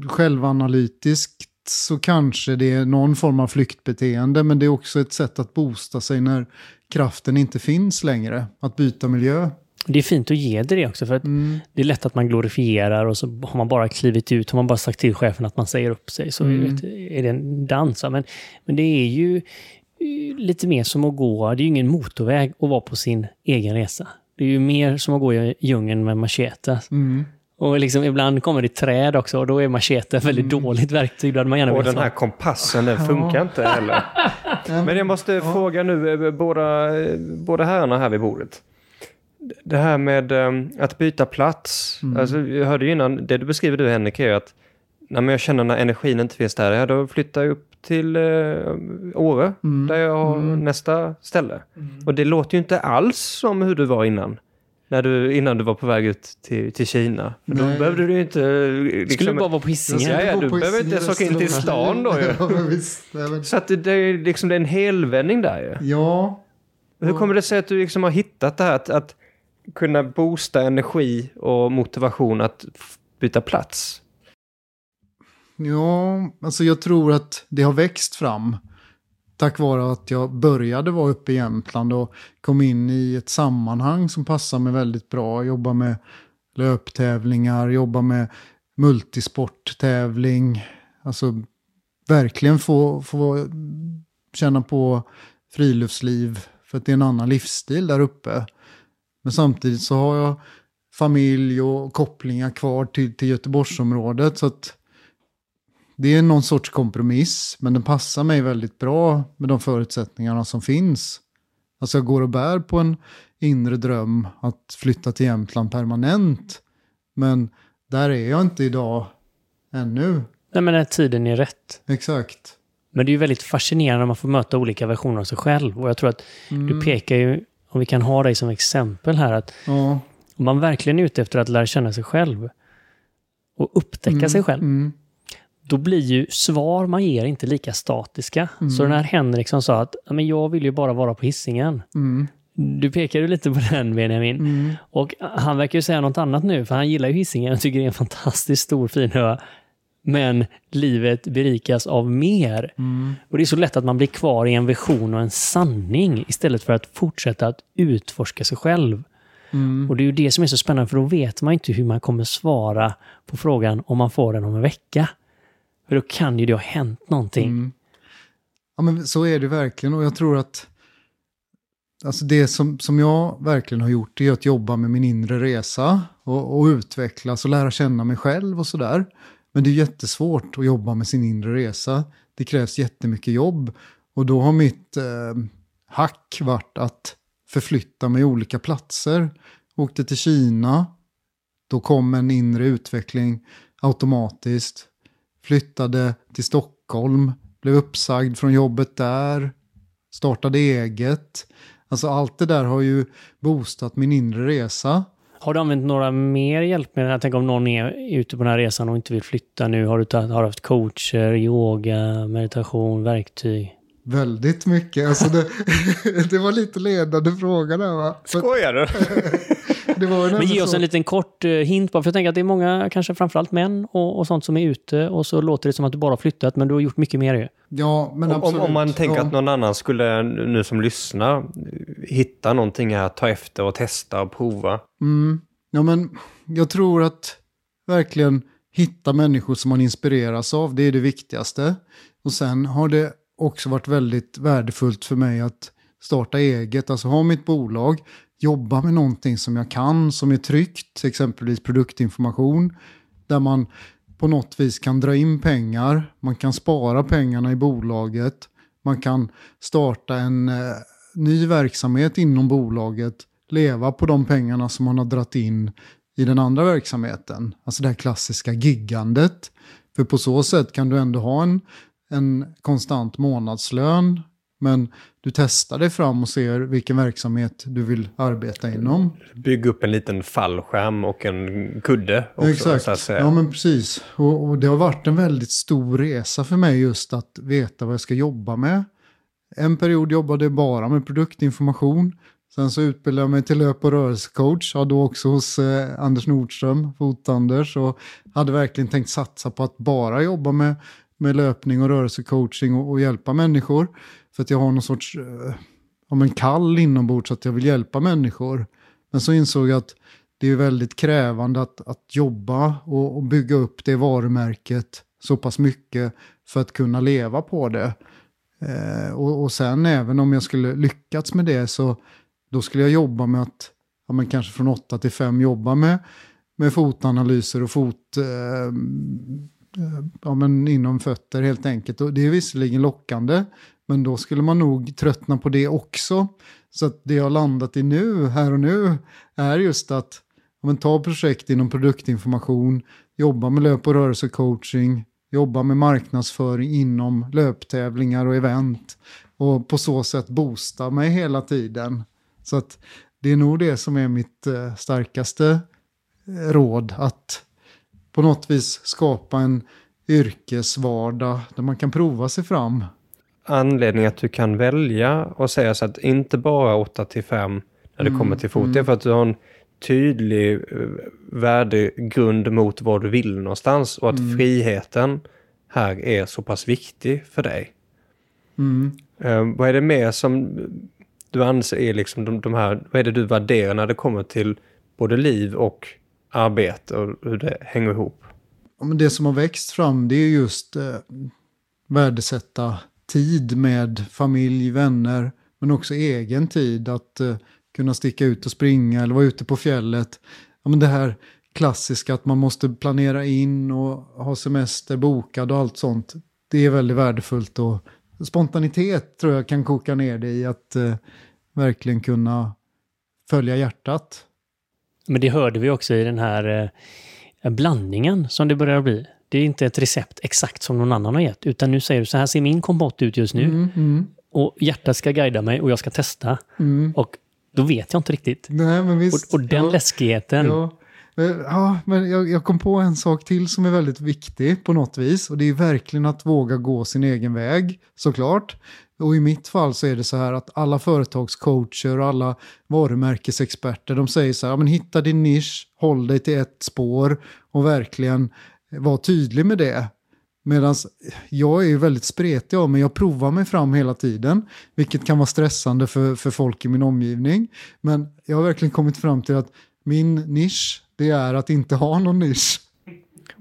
Självanalytiskt så kanske det är någon form av flyktbeteende, men det är också ett sätt att boosta sig när kraften inte finns längre. Att byta miljö. Det är fint att ge det, det också, för att Mm. det är lätt att man glorifierar och så har man bara klivit ut, har man bara sagt till chefen att man säger upp sig, så Mm. är, det, en dans. Men, men det är ju eh, lite mer som att gå, det är ju ingen motorväg att vara på sin egen resa. Det är ju mer som att gå i djungeln med machete. Mm. Och liksom ibland kommer det träd också och då är machete ett väldigt dåligt verktyg. Då hade man gärna Och den här kompassen den funkar inte heller. Men jag måste fråga nu, eh, båda, eh, båda herrarna här vid bordet. Det här med eh, att byta plats. Alltså, jag hörde ju innan, det du beskriver du Henrik är ju att när jag känner när energin inte finns där, ja, då flyttar jag upp till eh, Åre, Mm. där jag har Mm. nästa ställe. Och det låter ju inte alls som hur du var innan. När du, innan du var på väg ut till, till Kina. För då Nej. behövde du ju inte... Liksom, Skulle bara vara på Hisingen. Ja, ja, du på behöver inte ens åka in till stan då ju. *laughs* Ja, men visst. Nej, men- Så att det, det, är liksom, det är en helvändning där ju. Ja, Hur kommer det sig att du liksom har hittat det här att, att kunna boosta energi och motivation att byta plats? Ja, alltså jag tror att det har växt fram. Tack vare att jag började vara uppe i Jämtland och kom in i ett sammanhang som passar mig väldigt bra. Jobba med löptävlingar, jobba med multisporttävling. Alltså verkligen få, få känna på friluftsliv. För att det är en annan livsstil där uppe. Men samtidigt så har jag familj och kopplingar kvar till, till Göteborgsområdet. Så att det är någon sorts kompromiss, men den passar mig väldigt bra med de förutsättningarna som finns. Alltså jag går och bär på en inre dröm att flytta till Jämtland permanent. Men där är jag inte idag ännu. Nej, men när tiden är rätt. Exakt. Men det är ju väldigt fascinerande när man får möta olika versioner av sig själv. Och jag tror att du pekar ju, om vi kan ha dig som exempel här, att Ja. om man verkligen är ute efter att lära känna sig själv och upptäcka Mm, sig själv, Mm. Då blir ju svar man ger inte lika statiska. Mm. Så när Henrik som sa att "Ja, men jag vill ju bara vara på hissingen. Mm. Du pekar ju lite på *laughs* den Benjamin. Mm. Och han verkar ju säga något annat nu, för han gillar ju Hisingen och tycker det är en fantastiskt stor fin ö. Men livet berikas av mer. Mm. Och det är så lätt att man blir kvar i en vision och en sanning istället för att fortsätta att utforska sig själv. Mm. Och det är ju det som är så spännande, för då vet man inte hur man kommer svara på frågan om man får den om en vecka. För då kan ju det ha hänt någonting. Mm. Ja, men så är det verkligen och jag tror att alltså det som, som jag verkligen har gjort är att jobba med min inre resa och, och utvecklas och lära känna mig själv och sådär. Men det är jättesvårt att jobba med sin inre resa. Det krävs jättemycket jobb och då har mitt eh, hack varit att förflytta mig olika platser. Åkte till Kina, då kom en inre utveckling automatiskt. Flyttade till Stockholm, blev uppsagd från jobbet där, startade eget. Alltså allt det där har ju boostat min inre resa. Har du använt några mer hjälpmedel? Jag tänker om någon är ute på den här resan och inte vill flytta nu. Har du, har du haft coacher, yoga, meditation, verktyg? Väldigt mycket. Alltså det, *laughs* det var lite ledande fråga där va? Skojar du? *laughs* Det var ju Men ge oss så- en liten kort eh, hint bara, för jag tänker att det är många, kanske framförallt män och, och sånt som är ute och så låter det som att du bara har flyttat, men du har gjort mycket mer ju. Ja, men Om, om, absolut. om man tänker ja. att någon annan skulle, nu som lyssnar, hitta någonting här, ta efter och testa och prova. Mm. Ja, men jag tror att verkligen hitta människor som man inspireras av, det är det viktigaste. Och sen har det också varit väldigt värdefullt för mig att starta eget, alltså ha mitt bolag, jobba med någonting som jag kan, som är tryggt, exempelvis produktinformation, där man på något vis kan dra in pengar, man kan spara pengarna i bolaget, man kan starta en eh, ny verksamhet inom bolaget, leva på de pengarna som man har dratt in i den andra verksamheten. Alltså det här klassiska giggandet. För på så sätt kan du ändå ha en, en konstant månadslön, men du testar dig fram och ser vilken verksamhet du vill arbeta inom. Bygga upp en liten fallskärm och en kudde också, Exakt, ja men precis. Och, och det har varit en väldigt stor resa för mig just att veta vad jag ska jobba med. En period jobbade jag bara med produktinformation. Sen så utbildade jag mig till löp och rörelsecoach. Ja, då också hos eh, Anders Nordström, Fot-Anders. Och hade verkligen tänkt satsa på att bara jobba med, med löpning och rörelsecoaching och, och hjälpa människor. För att jag har någon sorts eh, om en kall inombords att jag vill hjälpa människor. Men så insåg jag att det är väldigt krävande att, att jobba och, och bygga upp det varumärket så pass mycket för att kunna leva på det. Eh, och, och sen även om jag skulle lyckats med det så då skulle jag jobba med att, ja, men kanske från 8 till 5 jobba med, med fotanalyser och fot, eh, eh, Eh, ja, men inom fötter helt enkelt. Och det är visserligen lockande, men då skulle man nog tröttna på det också. Så att det jag har landat i nu, här och nu, är just att ja, men ta projekt inom produktinformation, jobba med löp och rörelsecoaching, jobba med marknadsföring inom löptävlingar och event. Och på så sätt boosta mig hela tiden. Så att det är nog det som är mitt eh, starkaste råd. Att på något vis skapa en yrkesvardag där man kan prova sig fram. Anledningen att du kan välja och säga så att inte bara 8 till 5 när det Mm, kommer till fot, det är för att du har en tydlig eh, värdegrund mot vad du vill någonstans och att Mm. friheten här är så pass viktig för dig. Mm. Eh, vad är det mer som du anser är liksom de, de här, vad är det du värderar när det kommer till både liv och arbete och hur det hänger ihop? Ja, men det som har växt fram det är just eh, värdesätta tid med familj, vänner, men också egen tid. Att eh, kunna sticka ut och springa eller vara ute på fjället. Ja, men det här klassiska att man måste planera in och ha semester bokad och allt sånt. Det är väldigt värdefullt och spontanitet tror jag kan koka ner det i att eh, verkligen kunna följa hjärtat. Men det hörde vi också i den här eh, blandningen som det börjar bli. Det är inte ett recept exakt som någon annan har gett, utan nu säger du så här ser min kompott ut just nu. Mm, mm, Och hjärtat ska guida mig och jag ska testa. mm. Och då vet jag inte riktigt. Nej, men visst. Och, och den Ja. läskigheten. Ja, ja men jag, jag kom på en sak till som är väldigt viktig på något vis. Och det är verkligen att våga gå sin egen väg, såklart. Och i mitt fall så är det så här att alla företagscoacher och alla varumärkesexperter, de säger så här, ja, men hitta din nisch, håll dig till ett spår och verkligen var tydlig med det. Medan jag är ju väldigt spretig av mig, jag provar mig fram hela tiden, vilket kan vara stressande för, för folk i min omgivning. Men jag har verkligen kommit fram till att min nisch, det är att inte ha någon nisch.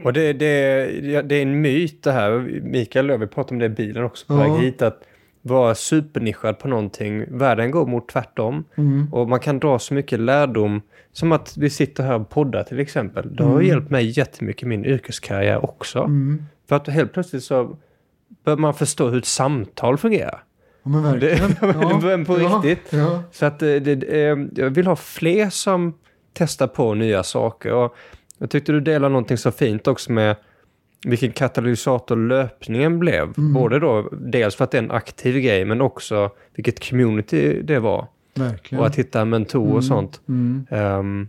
Och det, det, det är en myt det här. Mikael och vi pratade om det i bilen också på Ja. väg hit. Att vara supernischad på någonting. Världen går mot tvärtom. Mm. Och man kan dra så mycket lärdom. Som att vi sitter här och poddar till exempel. Det har Mm. hjälpt mig jättemycket i min yrkeskarriär också. Mm. För att helt plötsligt så bör man förstå hur ett samtal fungerar. Ja, men verkligen. Det- *laughs* men på riktigt. Ja. Så att det, det, eh, jag vill ha fler som testar på nya saker. Och jag tyckte du delade någonting så fint också med vilken katalysator löpningen blev. Mm. Både då, dels för att det är en aktiv grej, men också vilket community det var. Verkligen. Och att hitta en mentor och Mm. sånt. Mm. Um,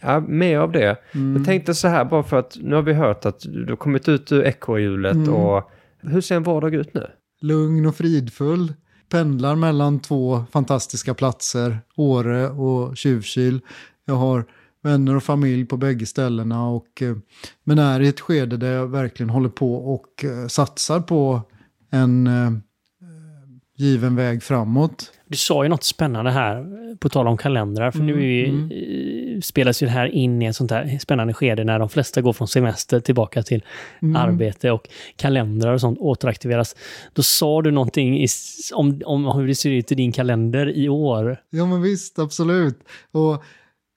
ja, mer av det. Mm. Jag tänkte så här, bara för att nu har vi hört att du har kommit ut ur ekorrhjulet Mm. och hur ser en vardag ut nu? Lugn och fridfull. Pendlar mellan två fantastiska platser, Åre och Tjuvkil. Jag har vänner och familj på bägge ställena och eh, men är i ett skede där jag verkligen håller på och eh, satsar på en eh, given väg framåt. Du sa ju något spännande här, på tal om kalendrar. För nu är vi, Mm, spelas ju det här in i ett sånt här spännande skede när de flesta går från semester tillbaka till Mm. arbete och kalendrar och sånt återaktiveras. Då sa du någonting i, om, om hur det ser ut i din kalender i år. Ja men visst, absolut. Och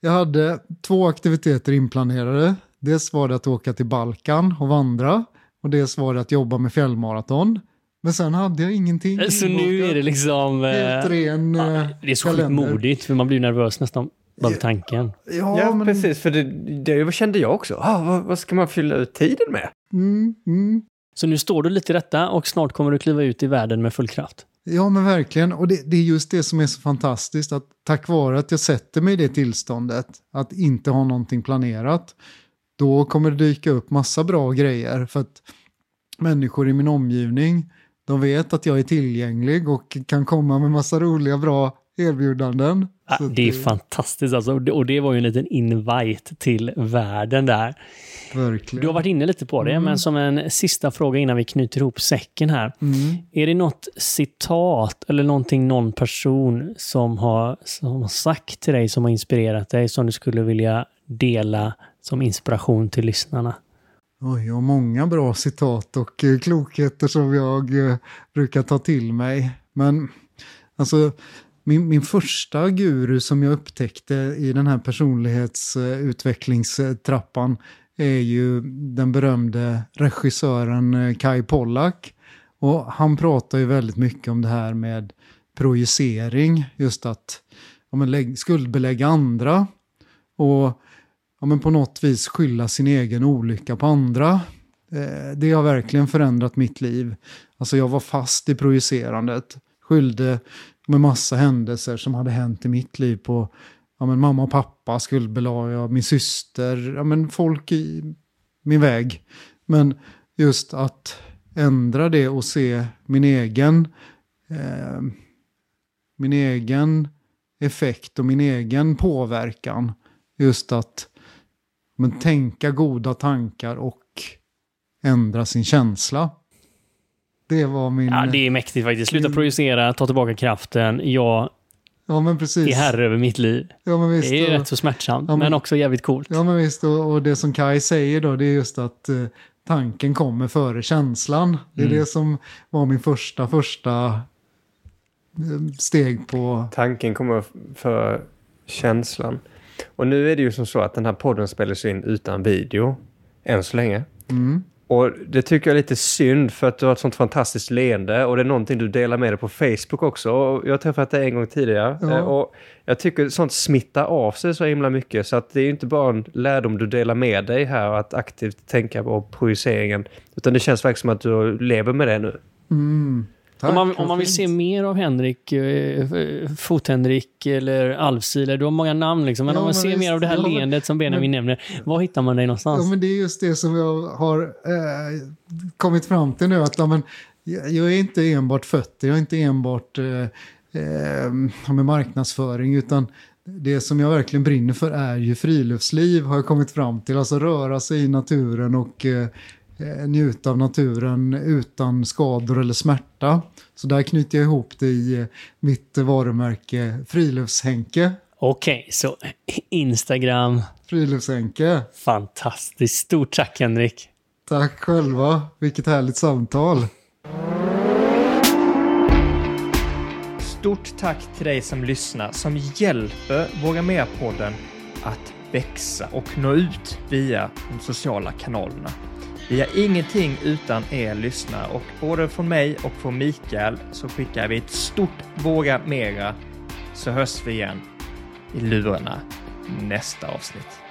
jag hade två aktiviteter inplanerade. Dels var det att åka till Balkan och vandra. Och dels var det att jobba med fjällmaraton. Men sen hade jag ingenting. Så nu inbokat. är det liksom... eh, Helt ren ja, eh, det är så sjukt modigt, för man blir nervös nästan bara vid tanken. Ja, Ja, men... precis. För det, det kände jag också. Ah, vad, vad ska man fylla ut tiden med? Mm, mm. Så nu står du lite i detta och snart kommer du kliva ut i världen med full kraft. Ja, men verkligen. Och det, det är just det som är så fantastiskt. Att tack vare att jag sätter mig i det tillståndet, att inte ha någonting planerat, då kommer det dyka upp massa bra grejer. För att människor i min omgivning, de vet att jag är tillgänglig och kan komma med massa roliga, bra erbjudanden. Ja, att det är fantastiskt alltså. Och det- Och det var ju en liten invite till världen där. Verkligen. Du har varit inne lite på det, Mm. men som en sista fråga innan vi knyter ihop säcken här. Mm. Är det något citat eller någonting någon person som har, som har sagt till dig, som har inspirerat dig, som du skulle vilja dela som inspiration till lyssnarna? Oj, och många bra citat och eh, klokheter som jag eh, brukar ta till mig. Men alltså, min, min första guru som jag upptäckte i den här personlighetsutvecklingstrappan är ju den berömde regissören eh, Kai Pollak. Och han pratar ju väldigt mycket om det här med projicering, just att ja, men lägg, skuldbelägga andra och ja, men på något vis skylla sin egen olycka på andra. Eh, det har verkligen förändrat mitt liv. Alltså jag var fast i projicerandet. Skyllde med massa händelser som hade hänt i mitt liv på ja, men mamma och pappa skuldbelade jag, min syster, ja, men folk i min väg. Men just att ändra det och se min egen, eh, min egen effekt och min egen påverkan. Just att men, tänka goda tankar och ändra sin känsla. Det var min... Ja, det är mäktigt faktiskt. Sluta min... projicera, ta tillbaka kraften. Jag ja, men precis. är herre över mitt liv. Ja, men visst, det är och... rätt så smärtsamt, ja, men... men också jävligt coolt. Ja, men visst. Och, och, det som Kai säger då, det är just att eh, tanken kommer före känslan. Det är mm. det som var min första, första eh, steg på... Tanken kommer före känslan. Och nu är det ju som så att den här podden spelas in utan video, än så länge. Mm. Och det tycker jag är lite synd för att du har ett sånt fantastiskt leende och det är någonting du delar med dig på Facebook också. Och jag har träffat dig en gång tidigare ja. Eh, och jag tycker sånt smittar av sig så himla mycket så att det är inte bara en lärdom du delar med dig här att aktivt tänka på projiceringen utan det känns verkligen som att du lever med det nu. Mm. Tack, om, man, om man vill se mer av Henrik, eh, Fot-Henrik eller Alfsiler, du har många namn liksom, men ja, om man ser visst, mer av det här ja, leendet som Benjamin men, nämner, var hittar man dig någonstans? Ja, men det är just det som jag har eh, kommit fram till nu, att ja, men, jag är inte enbart fötter, jag är inte enbart eh, eh, med marknadsföring, utan det som jag verkligen brinner för är ju friluftsliv, har jag kommit fram till. Alltså röra sig i naturen och Eh, njuta av naturen utan skador eller smärta. Så där knyter jag ihop det i eh, mitt varumärke Friluftshänke. Okej, okay, så Instagram. Friluftshänke. Fantastiskt. Stort tack Henrik. Tack själva. Vilket härligt samtal. Stort tack till dig som lyssnar som hjälper Våga Mer-podden att växa och nå ut via de sociala kanalerna. Vi är ingenting utan er lyssnare och både från mig och från Mikael så skickar vi ett stort Våga Mera så hörs vi igen i lurarna nästa avsnitt.